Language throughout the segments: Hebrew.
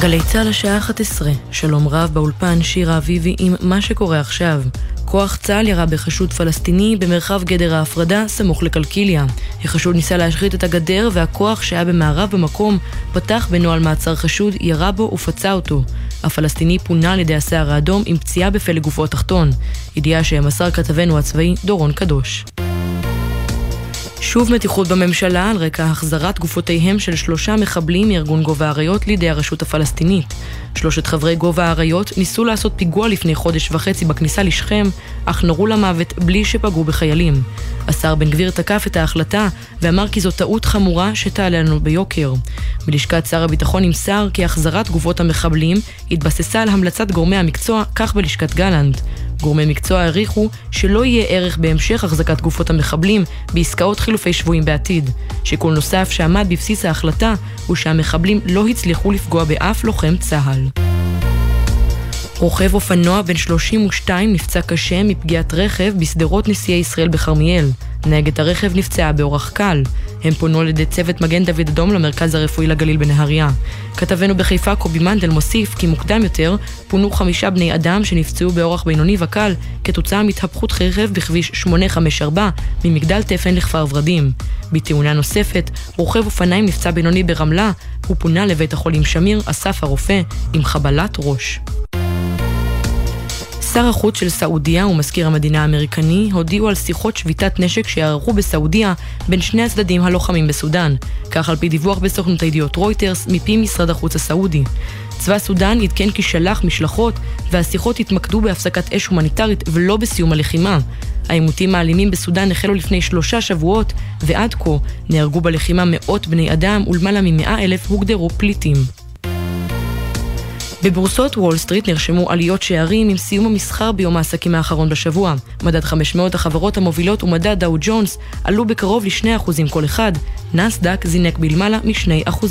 גלי צה"ל השעה 11, שלום רב באולפן שירה אביבי עם מה שקורה עכשיו. כוח צה"ל ירה בחשוד פלסטיני במרחב גדר ההפרדה סמוך לקלקיליה. החשוד ניסה להשחית את הגדר והכוח שהיה במערב במקום פתח בנוהל מעצר חשוד, ירה בו ופצע אותו. הפלסטיני פונה על ידי הסער האדום עם פציעה בפלג גופו התחתון. ידיעה שמסר כתבנו הצבאי דורון קדוש. שוב מתיחות בממשלה על רקע החזרת גופותיהם של שלושה מחבלים מארגון גובה האריות לידי הרשות הפלסטינית. שלושת חברי גובה האריות ניסו לעשות פיגוע לפני חודש וחצי בכניסה לשכם, אך נורו למוות בלי שפגעו בחיילים. השר בן גביר תקף את ההחלטה ואמר כי זו טעות חמורה שתעלה לנו ביוקר. בלשכת שר הביטחון נמסר כי החזרת גופות המחבלים התבססה על המלצת גורמי המקצוע, כך בלשכת גלנט. גורמי מקצוע העריכו שלא יהיה ערך בהמשך החזקת גופות המחבלים בעסקאות חילופי שבויים בעתיד. שיקול נוסף שעמד בבסיס ההחלטה הוא שהמחבלים לא הצליחו לפגוע באף לוחם צה"ל. רוכב אופנוע בן 32 נפצע קשה מפגיעת רכב בשדרות נשיאי ישראל בכרמיאל. נהגת הרכב נפצעה באורח קל. הם פונו על ידי צוות מגן דוד אדום למרכז הרפואי לגליל בנהריה. כתבנו בחיפה קובי מנדל מוסיף כי מוקדם יותר פונו חמישה בני אדם שנפצעו באורח בינוני וקל כתוצאה מהתהפכות רכב בכביש 854 ממגדל תפן לכפר ורדים. בתאונה נוספת, רוכב אופניים נפצע בינוני ברמלה, הוא פונה לבית החולים שמיר, אסף הרופא, עם חבלת ראש. שר החוץ של סעודיה ומזכיר המדינה האמריקני הודיעו על שיחות שביתת נשק שיערכו בסעודיה בין שני הצדדים הלוחמים בסודאן, כך על פי דיווח בסוכנות הידיעות רויטרס מפי משרד החוץ הסעודי. צבא סודאן עדכן כי שלח משלחות והשיחות התמקדו בהפסקת אש הומניטרית ולא בסיום הלחימה. העימותים האלימים בסודאן החלו לפני שלושה שבועות ועד כה נהרגו בלחימה מאות בני אדם ולמעלה ממאה אלף הוגדרו פליטים. בבורסות וול סטריט נרשמו עליות שערים עם סיום המסחר ביום העסקים האחרון בשבוע. מדד 500 החברות המובילות ומדד דאו ג'ונס עלו בקרוב ל-2% כל אחד, נסדק זינק בלמעלה מ-2%.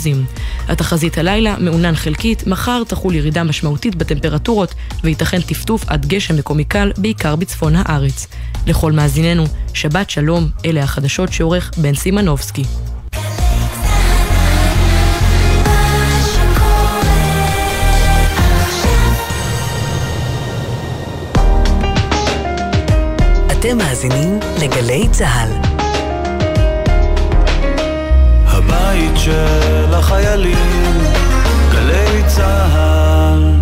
התחזית הלילה מעונן חלקית, מחר תחול ירידה משמעותית בטמפרטורות וייתכן טפטוף עד גשם מקומי קל, בעיקר בצפון הארץ. לכל מאזיננו, שבת שלום, אלה החדשות שעורך בן סימנובסקי. אתם מאזינים לגלי צה"ל. הבית של החיילים, גלי צה"ל.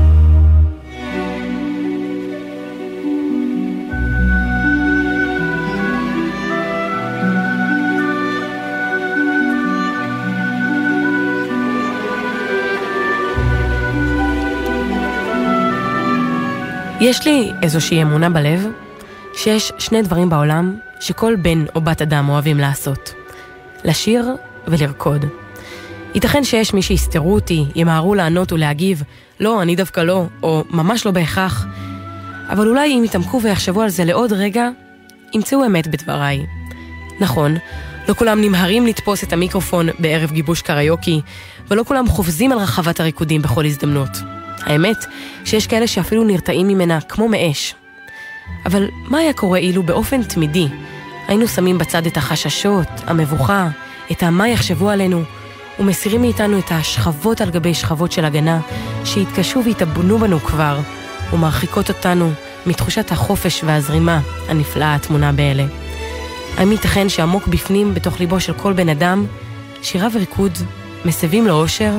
יש לי איזושהי אמונה בלב שיש שני דברים בעולם שכל בן או בת אדם אוהבים לעשות. לשיר ולרקוד. ייתכן שיש מי שיסתרו אותי, ימהרו לענות ולהגיב, לא, אני דווקא לא, או ממש לא בהכרח. אבל אולי אם יתעמקו ויחשבו על זה לעוד רגע, ימצאו אמת בדבריי. נכון, לא כולם נמהרים לתפוס את המיקרופון בערב גיבוש קריוקי, ולא כולם חופזים על רחבת הריקודים בכל הזדמנות. האמת, שיש כאלה שאפילו נרתעים ממנה כמו מאש, אבל מה היה קורה אילו באופן תמידי היינו שמים בצד את החששות, המבוכה, את ה"מה יחשבו עלינו", ומסירים מאיתנו את השכבות על גבי שכבות של הגנה, שהתקשו והתאבנו בנו כבר, ומרחיקות אותנו מתחושת החופש והזרימה הנפלאה הטמונה באלה. האם ייתכן שעמוק בפנים, בתוך ליבו של כל בן אדם, שירה וריקוד מסבים לאושר?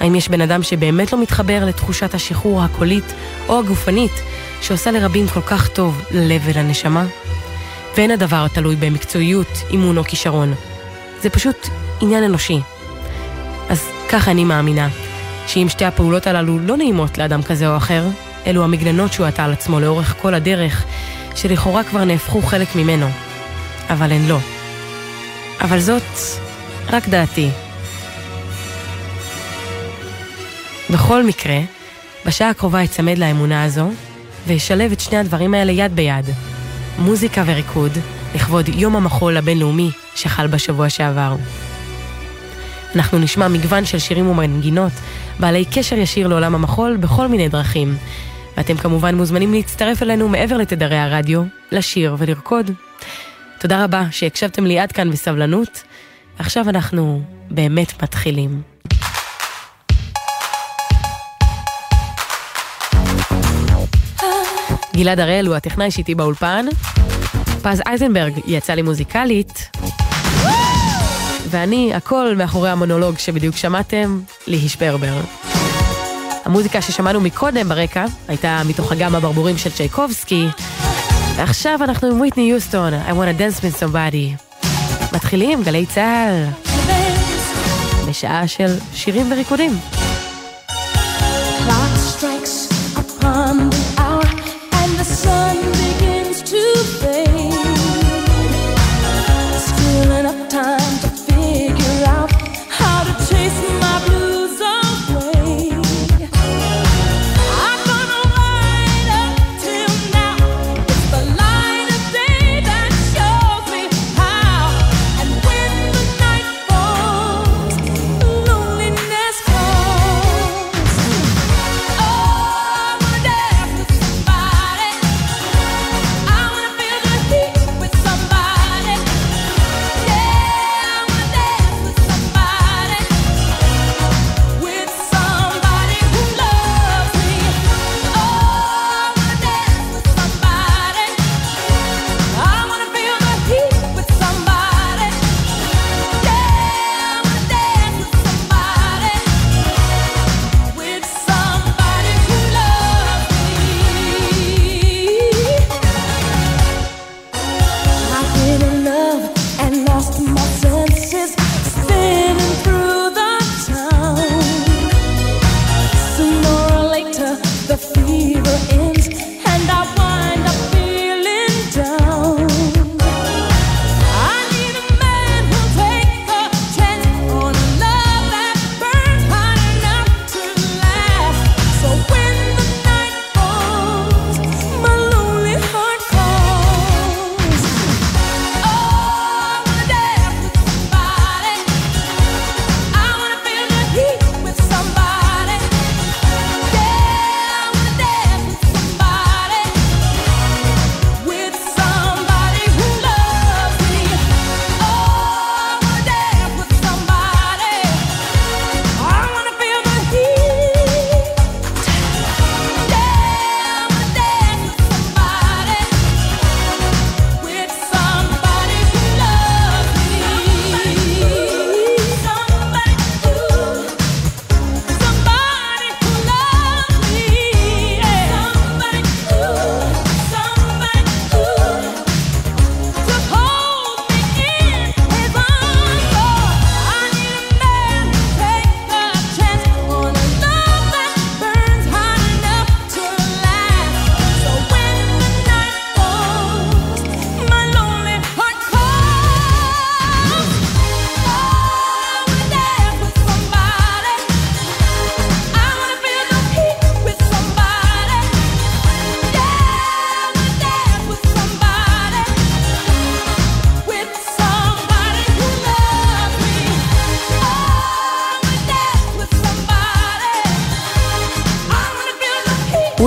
האם יש בן אדם שבאמת לא מתחבר לתחושת השחרור הקולית או הגופנית שעושה לרבים כל כך טוב ללב ולנשמה? ואין הדבר תלוי במקצועיות, אימון או כישרון. זה פשוט עניין אנושי. אז ככה אני מאמינה, שאם שתי הפעולות הללו לא נעימות לאדם כזה או אחר, אלו המגננות שהוא עטה על עצמו לאורך כל הדרך, שלכאורה כבר נהפכו חלק ממנו. אבל הן לא. אבל זאת רק דעתי. בכל מקרה, בשעה הקרובה אצמד לאמונה הזו, וישלב את שני הדברים האלה יד ביד. מוזיקה וריקוד, לכבוד יום המחול הבינלאומי שחל בשבוע שעבר. אנחנו נשמע מגוון של שירים ומנגינות בעלי קשר ישיר לעולם המחול בכל מיני דרכים. ואתם כמובן מוזמנים להצטרף אלינו מעבר לתדרי הרדיו, לשיר ולרקוד. תודה רבה שהקשבתם לי עד כאן בסבלנות. עכשיו אנחנו באמת מתחילים. גלעד הראל הוא הטכנאי שאיתי באולפן. פז אייזנברג יצא לי מוזיקלית. ואני, הכל מאחורי המונולוג שבדיוק שמעתם, ליהי שפרבר. המוזיקה ששמענו מקודם ברקע הייתה מתוך אגם הברבורים של צ'ייקובסקי, ועכשיו אנחנו עם ויטני יוסטון, I want to dance with somebody. מתחילים, גלי צה"ל. בשעה של שירים וריקודים.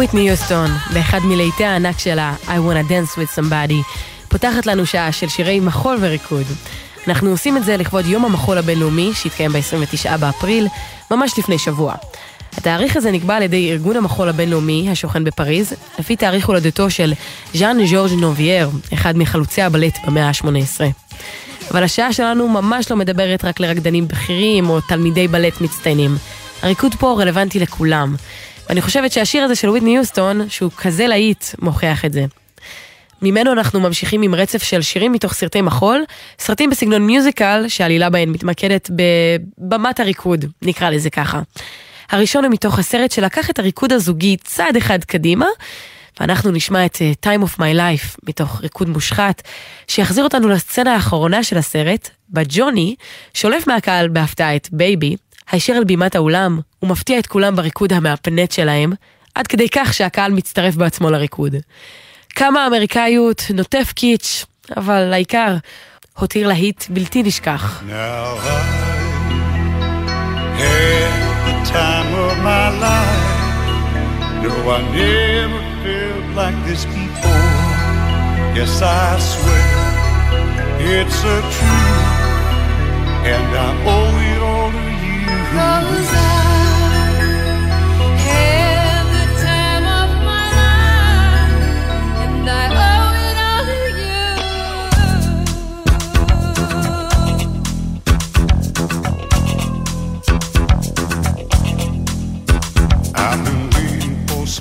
ויטני יוסטון, באחד מלהיטי הענק שלה, I wanna dance with somebody, פותחת לנו שעה של שירי מחול וריקוד. אנחנו עושים את זה לכבוד יום המחול הבינלאומי, שהתקיים ב-29 באפריל, ממש לפני שבוע. התאריך הזה נקבע על ידי ארגון המחול הבינלאומי השוכן בפריז, לפי תאריך הולדתו של ז'אן ז'ורג' נובייר, אחד מחלוצי הבלט במאה ה-18. אבל השעה שלנו ממש לא מדברת רק לרקדנים בכירים או תלמידי בלט מצטיינים. הריקוד פה רלוונטי לכולם. ואני חושבת שהשיר הזה של וויטני יוסטון, שהוא כזה להיט, מוכיח את זה. ממנו אנחנו ממשיכים עם רצף של שירים מתוך סרטי מחול, סרטים בסגנון מיוזיקל שהעלילה בהן מתמקדת בבמת הריקוד, נקרא לזה ככה. הראשון הוא מתוך הסרט שלקח את הריקוד הזוגי צעד אחד קדימה, ואנחנו נשמע את uh, Time of My Life מתוך ריקוד מושחת, שיחזיר אותנו לסצנה האחרונה של הסרט, בה ג'וני שולף מהקהל בהפתעה את בייבי, הישר על בימת האולם, ומפתיע את כולם בריקוד המהפנט שלהם, עד כדי כך שהקהל מצטרף בעצמו לריקוד. כמה אמריקאיות, נוטף קיץ', אבל העיקר, הותיר להיט בלתי נשכח. And I owe it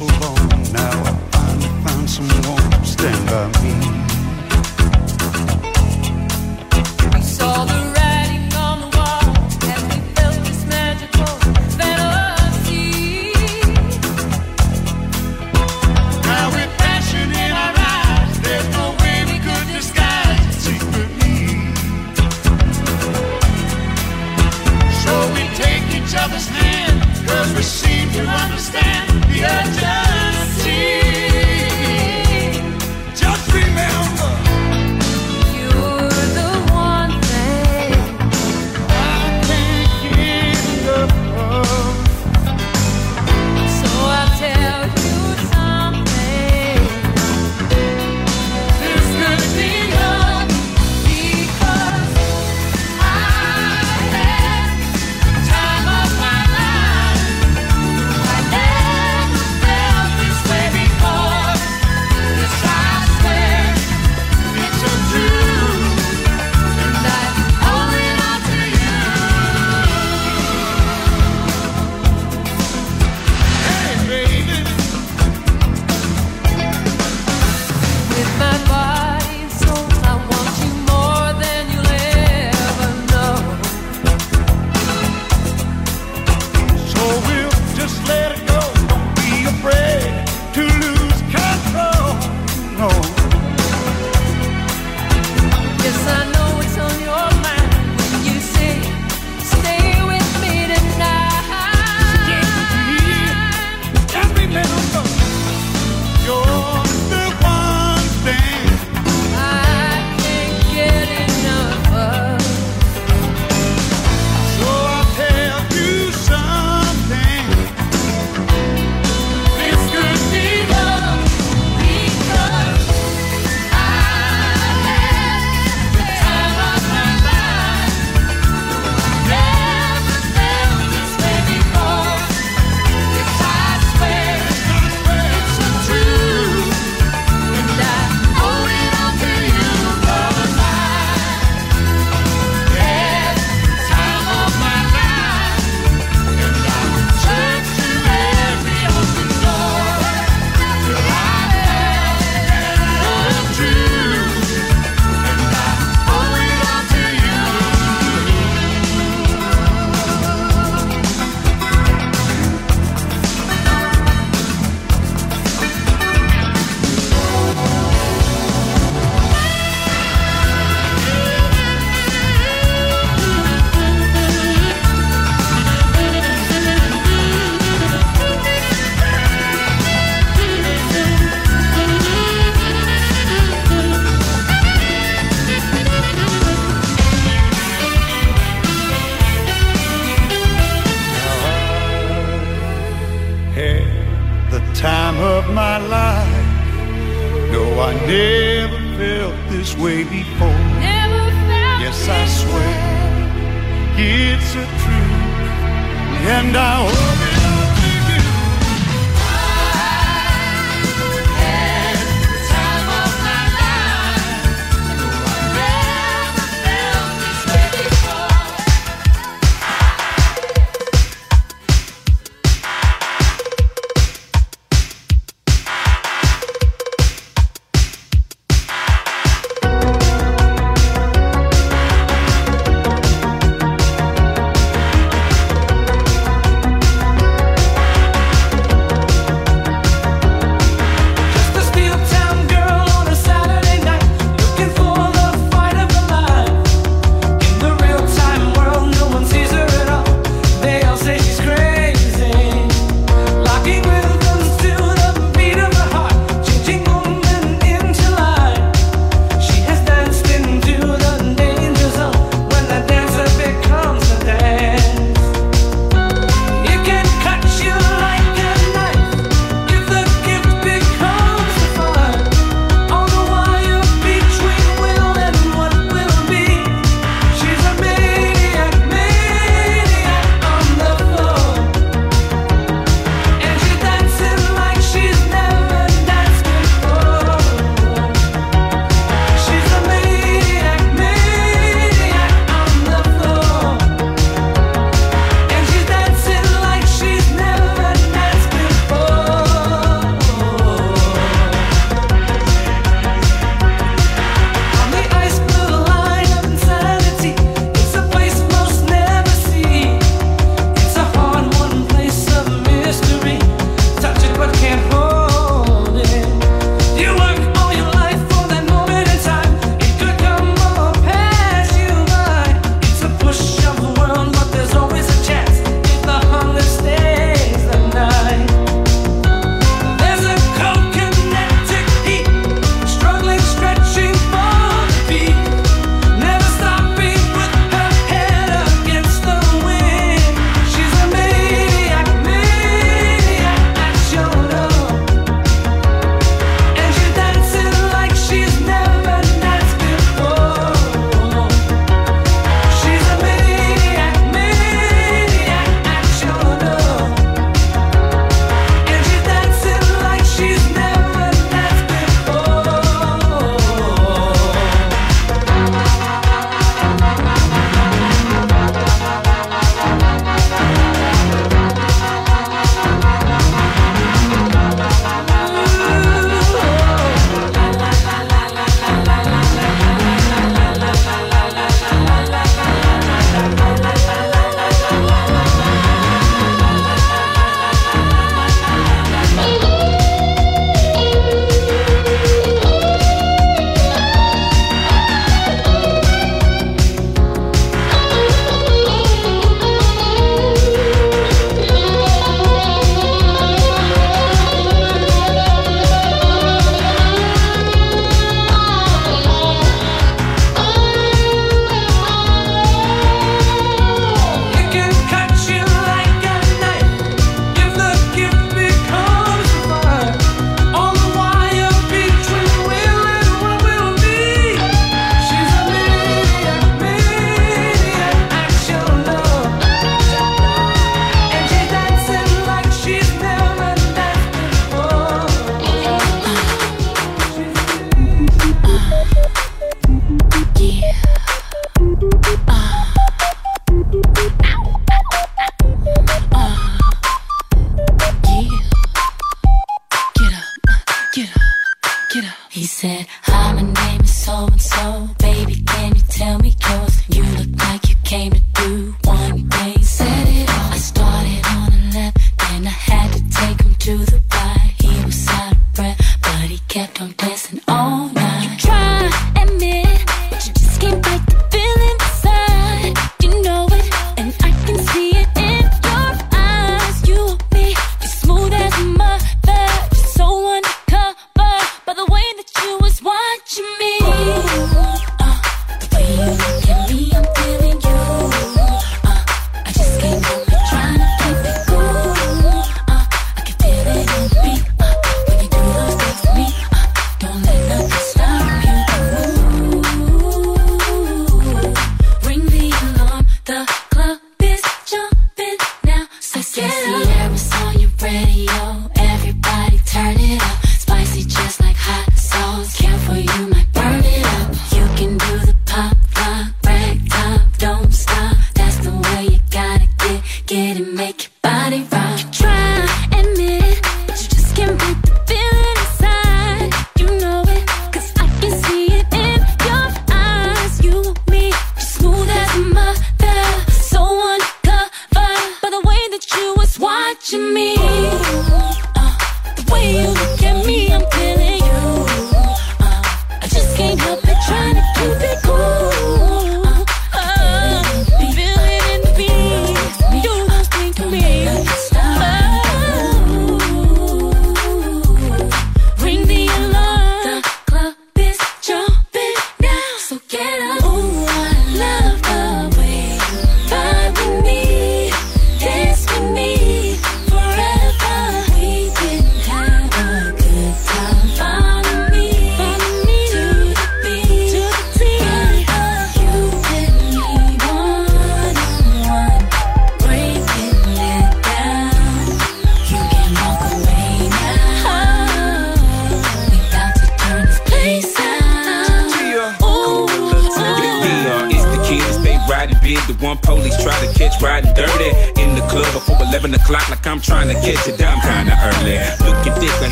so long. Now I finally found someone to stand by me. We saw the writing on the wall, we felt this magical fantasy. Now with passion in our eyes, there's no way we could disguise secret need. So we take each other's cause we seem to understand. Yeah.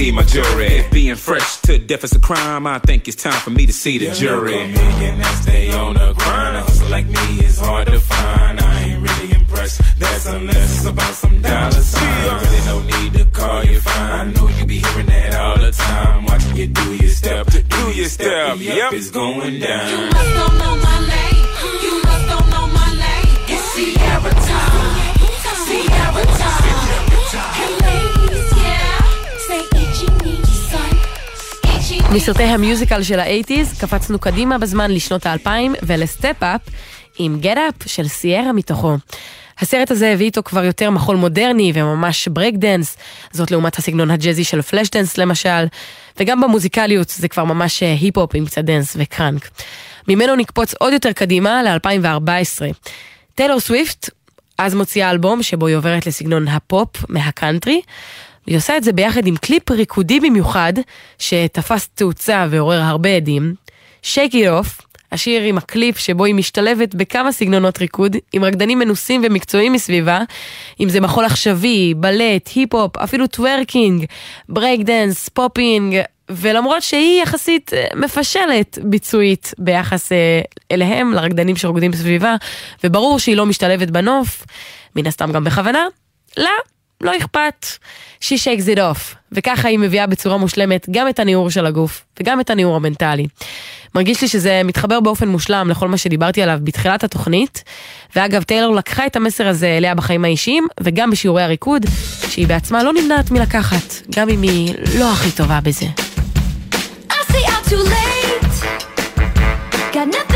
See my jewelry. If being fresh to death is a crime, I think it's time for me to see the jury. Yeah, millionaires stay on the grind. A hustle like me is hard to find. I ain't really impressed. That's unless it's about some dollar sign. Really no need to call you fine. I know you be hearing that all the time. Watching you do your step, do your step. Yep, it's going down. You must don't know my name. You must don't know my name. It's Sierra time. Ciara time. מסרטי המיוזיקל של ה eighties, קפצנו קדימה בזמן לשנות האלפיים ול Step Up עם Get Up של Ciara מתוכו. הסרט הזה הביא איתו כבר יותר מחול מודרני וממש break זאת לעומת הסגנון הג'אזי של Flashdance למשל, וגם במוזיקליות זה כבר ממש אה, היפ-הופ עם קצת dance ו crunk. ממנו נקפוץ עוד יותר קדימה ל-2014. טיילור סוויפט אז מוציאה אלבום שבו היא עוברת לסגנון הפופ מהקאנטרי. היא עושה את זה ביחד עם קליפ ריקודי במיוחד, שתפס תאוצה ועורר הרבה הדים. Shake It Off, השיר עם הקליפ שבו היא משתלבת בכמה סגנונות ריקוד, עם רקדנים מנוסים ומקצועיים מסביבה, אם זה מחול עכשווי, בלט, היפ-הופ, אפילו טוורקינג, ברייק דנס, popping, ולמרות שהיא יחסית אה, מפשלת ביצועית ביחס אה, אליהם, לרקדנים שרוקדים סביבה, וברור שהיא לא משתלבת בנוף, מן הסתם גם בכוונה, לה לא אכפת. She shakes it off, וככה היא מביאה בצורה מושלמת גם את הניעור של הגוף וגם את הניעור המנטלי. מרגיש לי שזה מתחבר באופן מושלם לכל מה שדיברתי עליו בתחילת התוכנית, ואגב טיילור לקחה את המסר הזה אליה בחיים האישיים וגם בשיעורי הריקוד, שהיא בעצמה לא נמנעת מלקחת, גם אם היא לא הכי טובה בזה. I see I'm too late. Got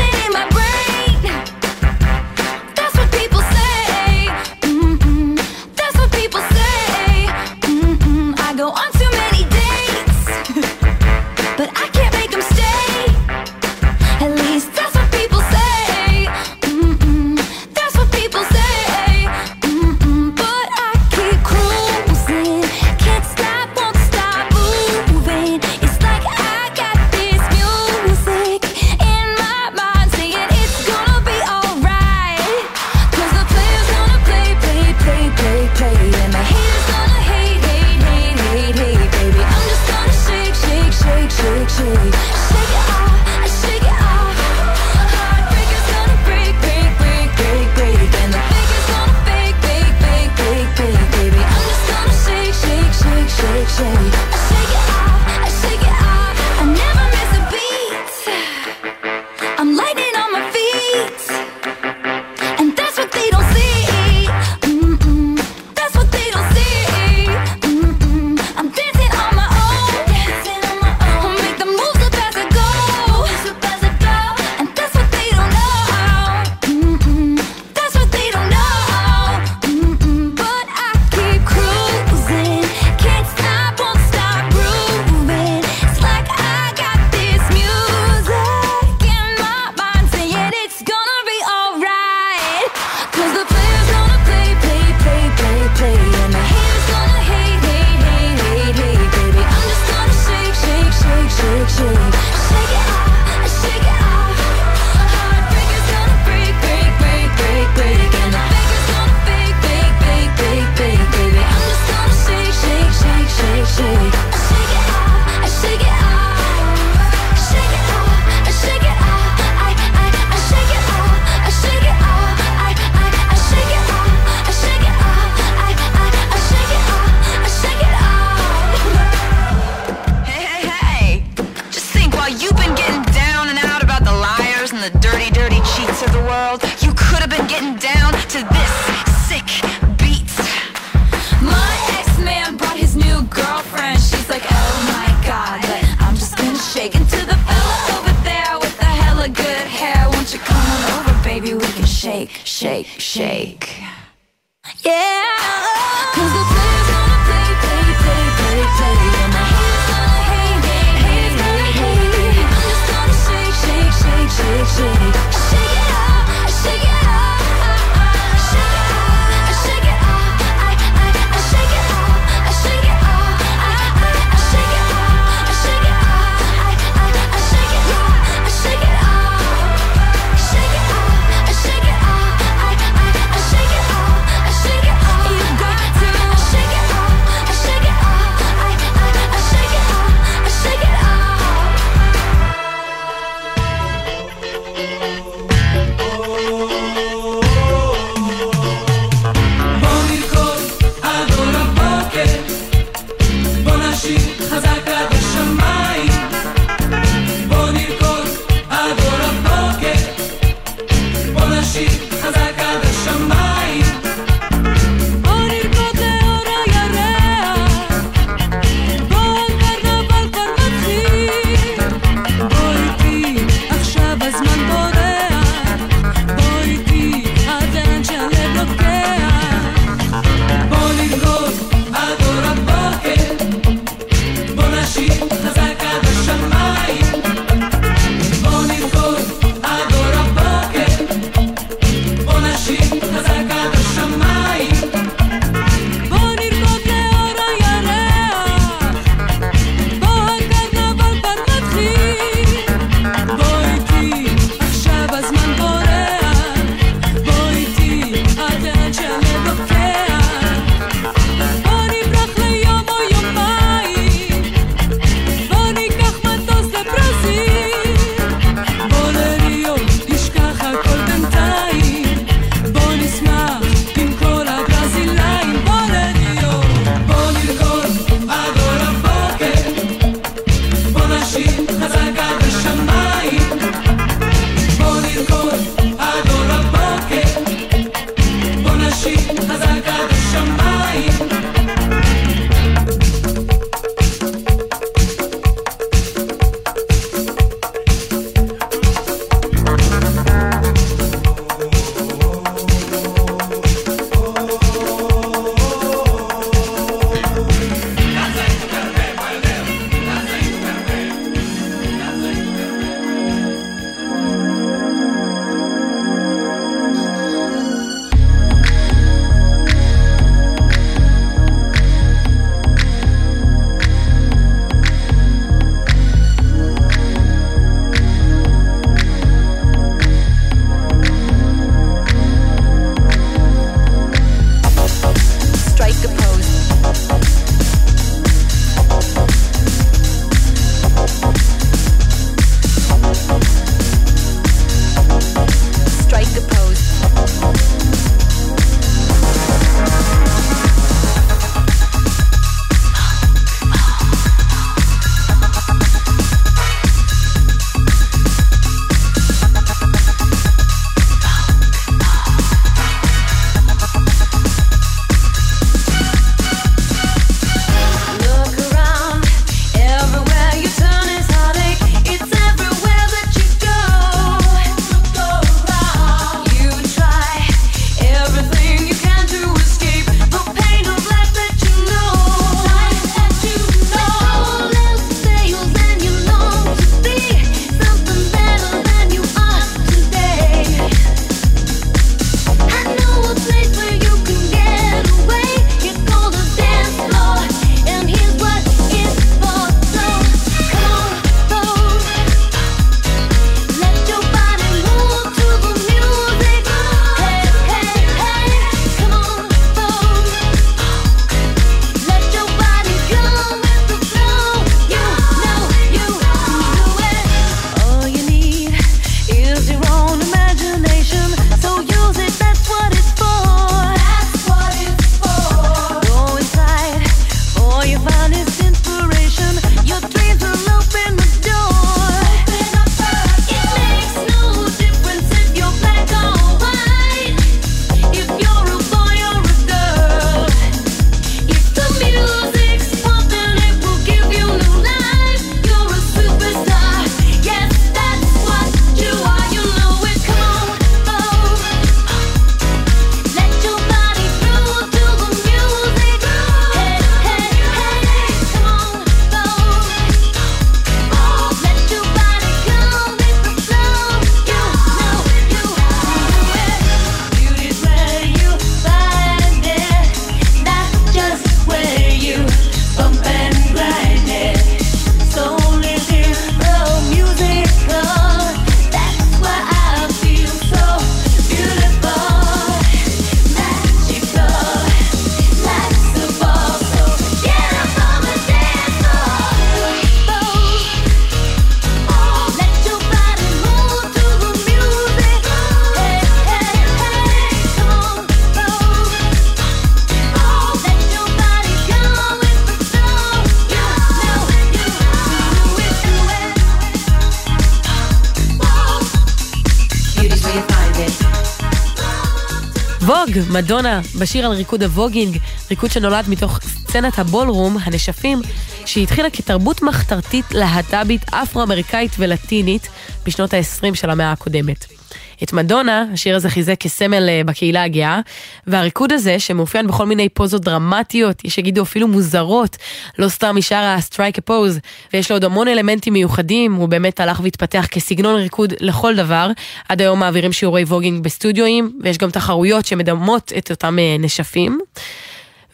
מדונה, בשיר על ריקוד ה voguing, ריקוד שנולד מתוך סצנת ה ballroom, הנשפים, שהתחילה כתרבות מחתרתית להט"בית אפרו-אמריקאית ולטינית בשנות ה-20 של המאה הקודמת. את מדונה, השיר הזה חיזק כסמל אה, בקהילה הגאה, והריקוד הזה, שמאופיין בכל מיני פוזות דרמטיות, יש שיגידו אפילו מוזרות, לא סתם היא שרה strike a pose, ויש לו עוד המון אלמנטים מיוחדים, הוא באמת הלך והתפתח כסגנון ריקוד לכל דבר. עד היום מעבירים שיעורי voguing בסטודיואים, ויש גם תחרויות שמדמות את אותם אה, נשפים.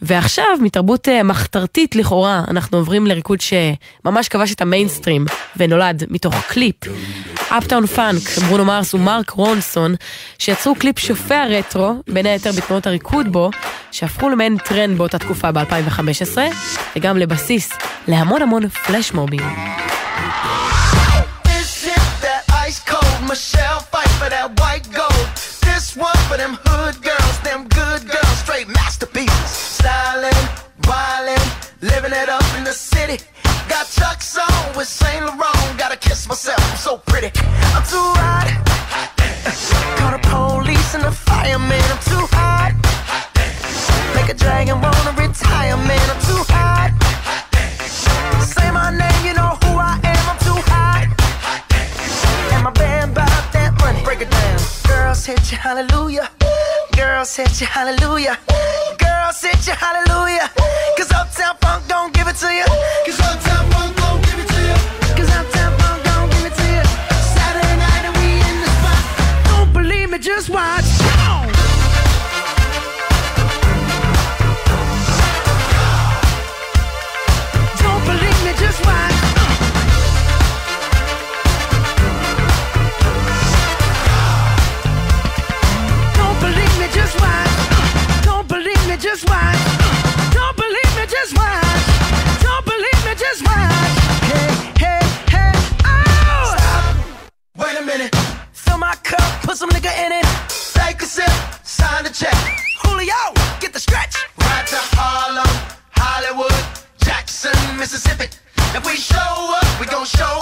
ועכשיו, מתרבות אה, מחתרתית לכאורה, אנחנו עוברים לריקוד שממש כבש את המיינסטרים ונולד מתוך קליפ. Uptown Funk, ברונו מרס ומרק רונסון, שיצרו קליפ שופע רטרו, בין היתר בתנועות הריקוד בו, שהפכו למעין טרנד באותה תקופה ב-2015, וגם לבסיס להמון המון פלשמובים. Michelle fight for that white gold. This one for them hood girls, Chuck's on with Saint Laurent. Gotta kiss myself, I'm so pretty. I'm too hot. Call the police and the fireman. I'm too hot. Make a dragon wanna retire, man. I'm too hot. Say my name, you know who I am. I'm too hot. And my band bought that money. Break it down. Girls hit you, hallelujah. Girls hit you, hallelujah. Girls hit you, hallelujah. Cause Uptown Funk don't give it to you. Cause Uptown some nigga in it. Take a sip, sign the check. Julio, get the stretch. Right to Harlem, Hollywood, Jackson, Mississippi. If we show up, we gon' show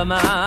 כאן על הבמה,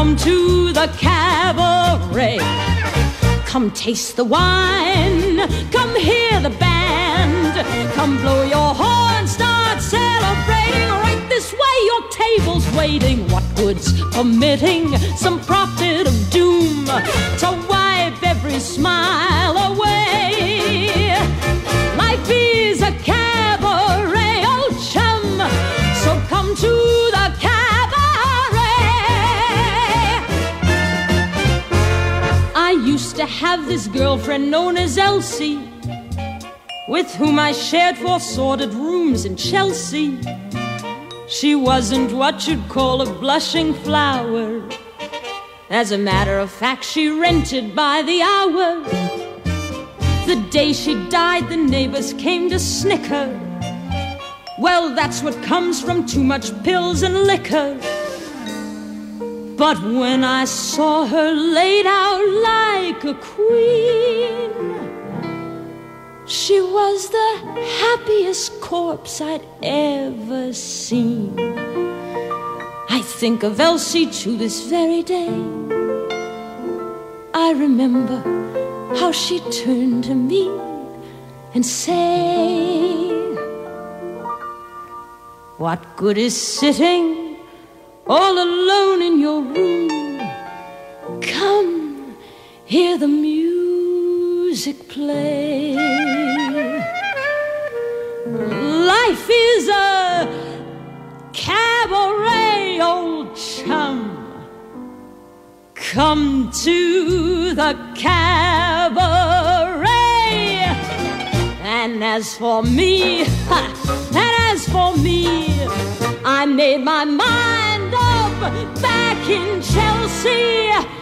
Come to the cabaret. Come taste the wine. Come hear the band. Come blow your horn. Start celebrating. Right this way, your table's waiting. What goods permitting? Some prophet of doom to wipe every smile away have this girlfriend known as Elsie, with whom I shared four sordid rooms in Chelsea. She wasn't what you'd call a blushing flower. As a matter of fact, she rented by the hour. The day she died, the neighbors came to snicker. Well, that's what comes from too much pills and liquor. But when I saw her laid out like a queen, she was the happiest corpse I'd ever seen. I think of Elsie to this very day. I remember how she turned to me and said, What good is sitting all alone in your room? Come, hear the music play. Life is a cabaret, old chum. Come to the cabaret. And as for me, and as for me, I made my mind up back in Chelsea.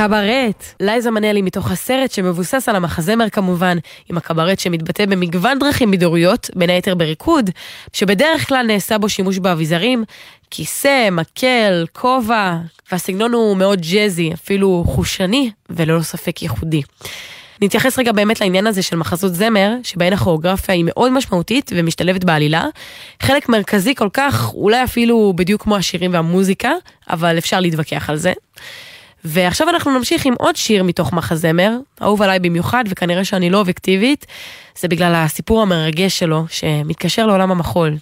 קברט, לייזה מנלי מתוך הסרט שמבוסס על המחזמר כמובן, עם הקברט שמתבטא במגוון דרכים בידוריות, בין היתר בריקוד, שבדרך כלל נעשה בו שימוש באביזרים, כיסא, מקל, כובע, והסגנון הוא מאוד ג'אזי, אפילו חושני, וללא ספק ייחודי. נתייחס רגע באמת לעניין הזה של מחזות זמר, שבהן הכוריאוגרפיה היא מאוד משמעותית ומשתלבת בעלילה. חלק מרכזי כל כך, אולי אפילו בדיוק כמו השירים והמוזיקה, אבל אפשר להתווכח על זה. ועכשיו אנחנו נמשיך עם עוד שיר מתוך מחזמר, אהוב עליי במיוחד, וכנראה שאני לא אובייקטיבית, זה בגלל הסיפור המרגש שלו, שמתקשר לעולם המחול.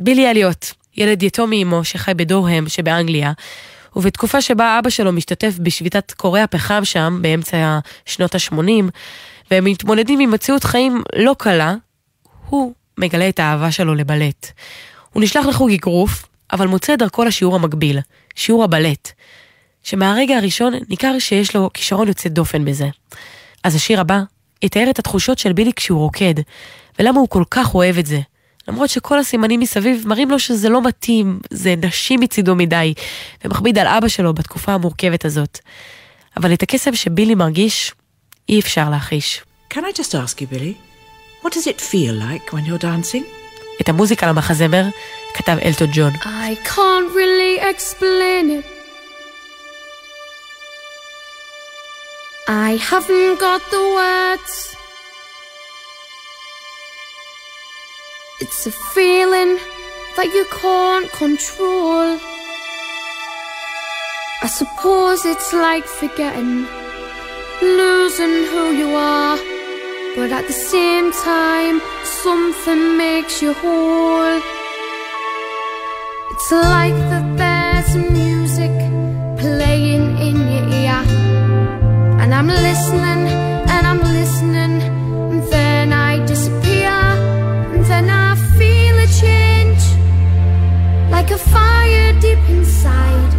בילי אליוט, ילד יתום מאמו שחי בדורהם שבאנגליה, ובתקופה שבה אבא שלו משתתף בשביתת קורי הפחם שם, באמצע שנות ה-80, והם מתמודדים עם מציאות חיים לא קלה, הוא מגלה את האהבה שלו לבלט. הוא נשלח לחוג אגרוף, אבל מוצא דרכו לשיעור המקביל, שיעור הבלט. שמהרגע הראשון ניכר שיש לו כישרון יוצא דופן בזה. אז השיר הבא יתאר את התחושות של בילי כשהוא רוקד, ולמה הוא כל כך אוהב את זה. למרות שכל הסימנים מסביב מראים לו שזה לא מתאים, זה נשי מצידו מדי, ומכביד על אבא שלו בתקופה המורכבת הזאת. אבל את הקסם שבילי מרגיש, אי אפשר להחיש. Can I just ask you, Billy, what does it feel like when you're dancing? את המוזיקה למחזמר כתב אלטון ג'ון. I can't really explain it. I haven't got the words. It's a feeling that you can't control. I suppose it's like forgetting, losing who you are. But at the same time, something makes you whole. It's like that there's I'm listening, and I'm listening, and then I disappear. And then I feel a change, like a fire deep inside.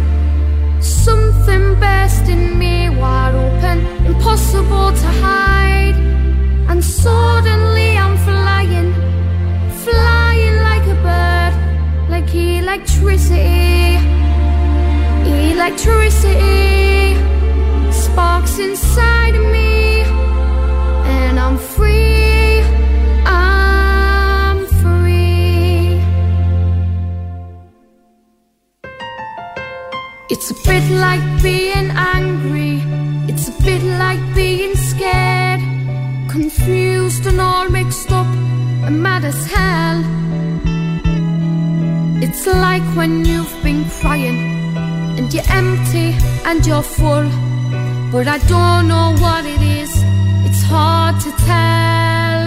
Something burst in me wide open, impossible to hide. And suddenly I'm flying, flying like a bird, like electricity. Electricity sparks inside of me, and I'm free. I'm free. It's a bit like being angry, it's a bit like being scared, confused and all mixed up and mad as hell. It's like when you've been crying and you're empty and you're full but I don't know what it is. It's hard to tell.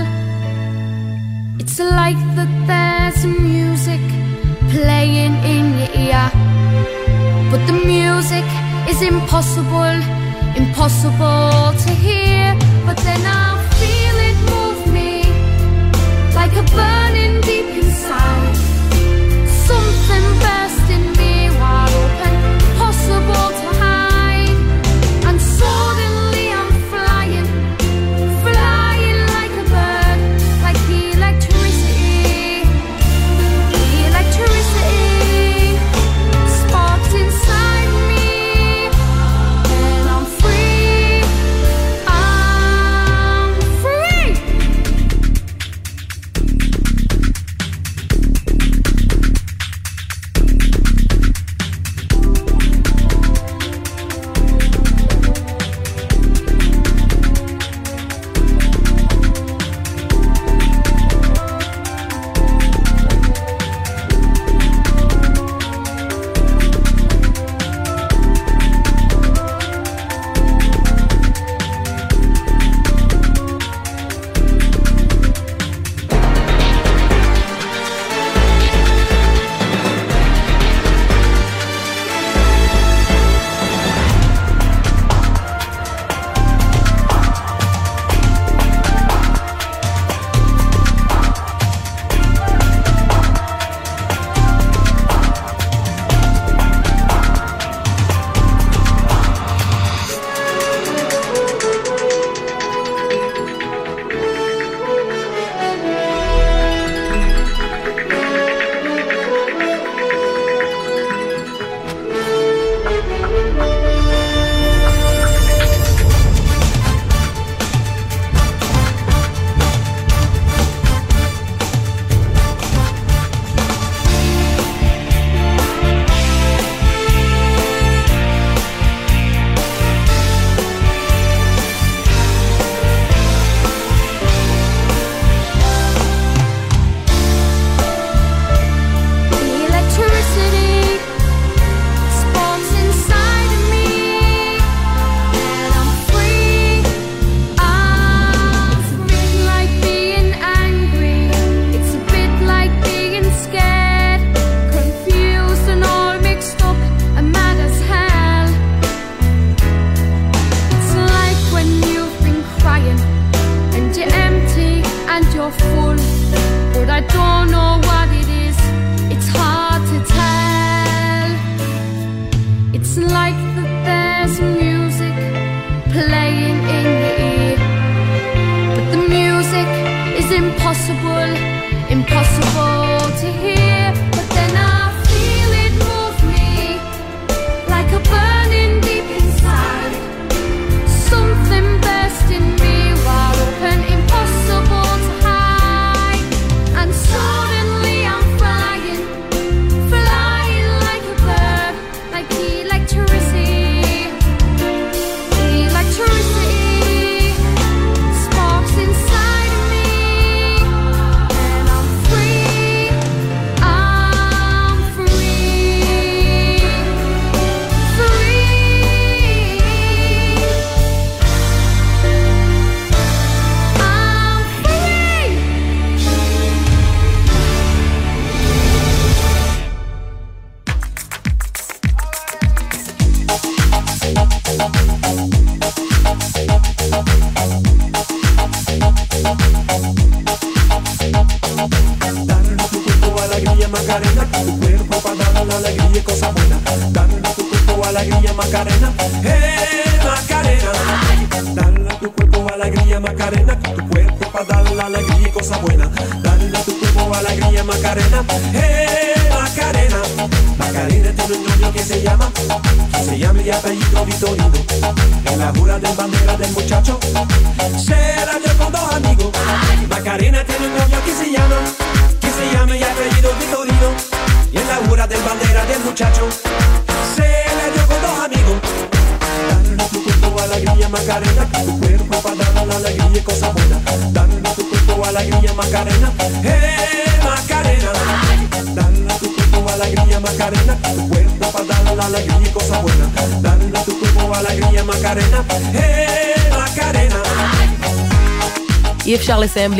It's like that there's music playing in your ear, but the music is impossible, impossible to hear. But then I feel it move me like a burning deep inside, something. Better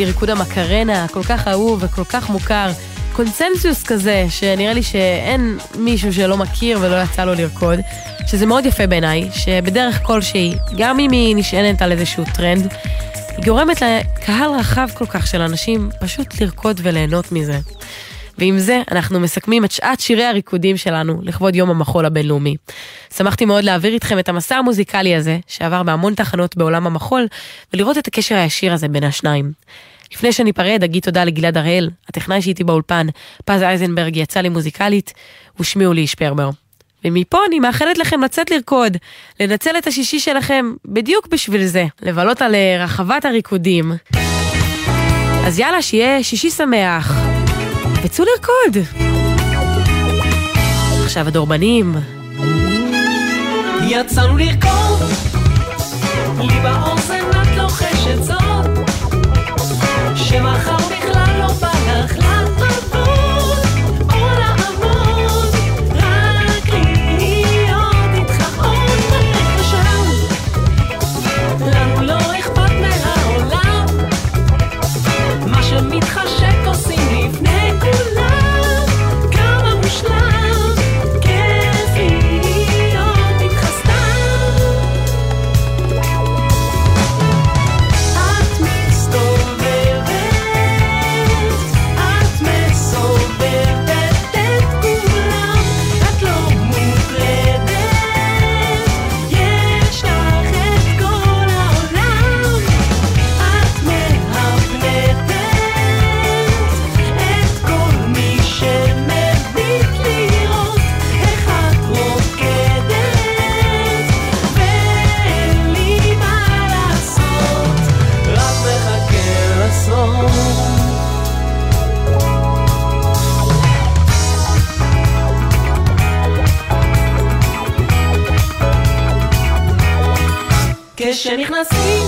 ריקוד המקרנה, הכל כך אהוב וכל כך מוכר. קונצנזוס כזה, שנראה לי שאין מישהו שלא מכיר ולא יצא לו לרקוד, שזה מאוד יפה בעיניי, שבדרך כלשהי, גם אם היא נשענת על איזשהו טרנד, היא גורמת לקהל רחב כל כך של אנשים פשוט לרקוד וליהנות מזה. ועם זה אנחנו מסכמים את שעת שירי הריקודים שלנו לכבוד יום המחול הבינלאומי. שמחתי מאוד להעביר איתכם את המסע המוזיקלי הזה, שעבר בהמון תחנות בעולם המחול, ולראות את הקשר הישיר הזה בין השניים. לפני שניפרד, אגיד תודה לגלעד הראל, הטכנאי שאיתי באולפן, פז אייזנברג יצא לי מוזיקלית, ושמיעו לי שפרבר. ומפה אני מאחלת לכם לצאת לרקוד, לנצל את השישי שלכם בדיוק בשביל זה, לבלות על אה, רחבת הריקודים. אז יאללה, שיהיה שישי שמח. וצאו לרקוד! עכשיו הדורבנים. יצאנו לרקוד, לי באוזן את לוחשת זאת, שמחר כשנכנסים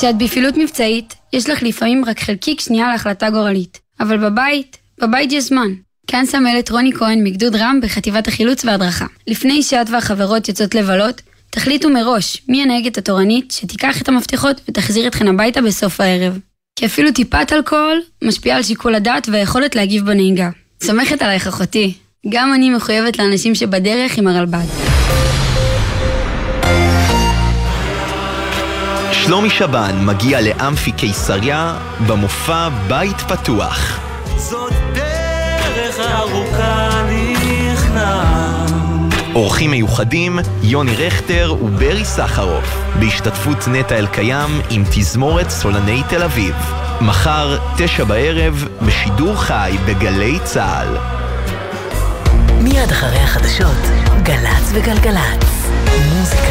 כשאת בפעילות מבצעית, יש לך לפעמים רק חלקיק שנייה להחלטה גורלית. אבל בבית, בבית יש זמן. כאן סמלת רוני כהן מגדוד רם בחטיבת החילוץ וההדרכה. לפני שאת והחברות יוצאות לבלות, תחליטו מראש מי הנהגת התורנית שתיקח את המפתחות ותחזיר אתכן הביתה בסוף הערב. כי אפילו טיפת אלכוהול משפיעה על שיקול הדעת והיכולת להגיב בנהיגה. סומכת עלייך אחותי. גם אני מחויבת לאנשים שבדרך עם הרלב"ד. שלומי שבן מגיע לאמפי קיסריה במופע בית פתוח. זאת דרך ארוכה נכנע אורחים מיוחדים, יוני רכטר וברי סחרוף, בהשתתפות נטע אלקיים עם תזמורת סולני תל אביב. מחר, תשע בערב, בשידור חי בגלי צה"ל. מיד אחרי החדשות, גל"צ וגלגלצ. מוזיקה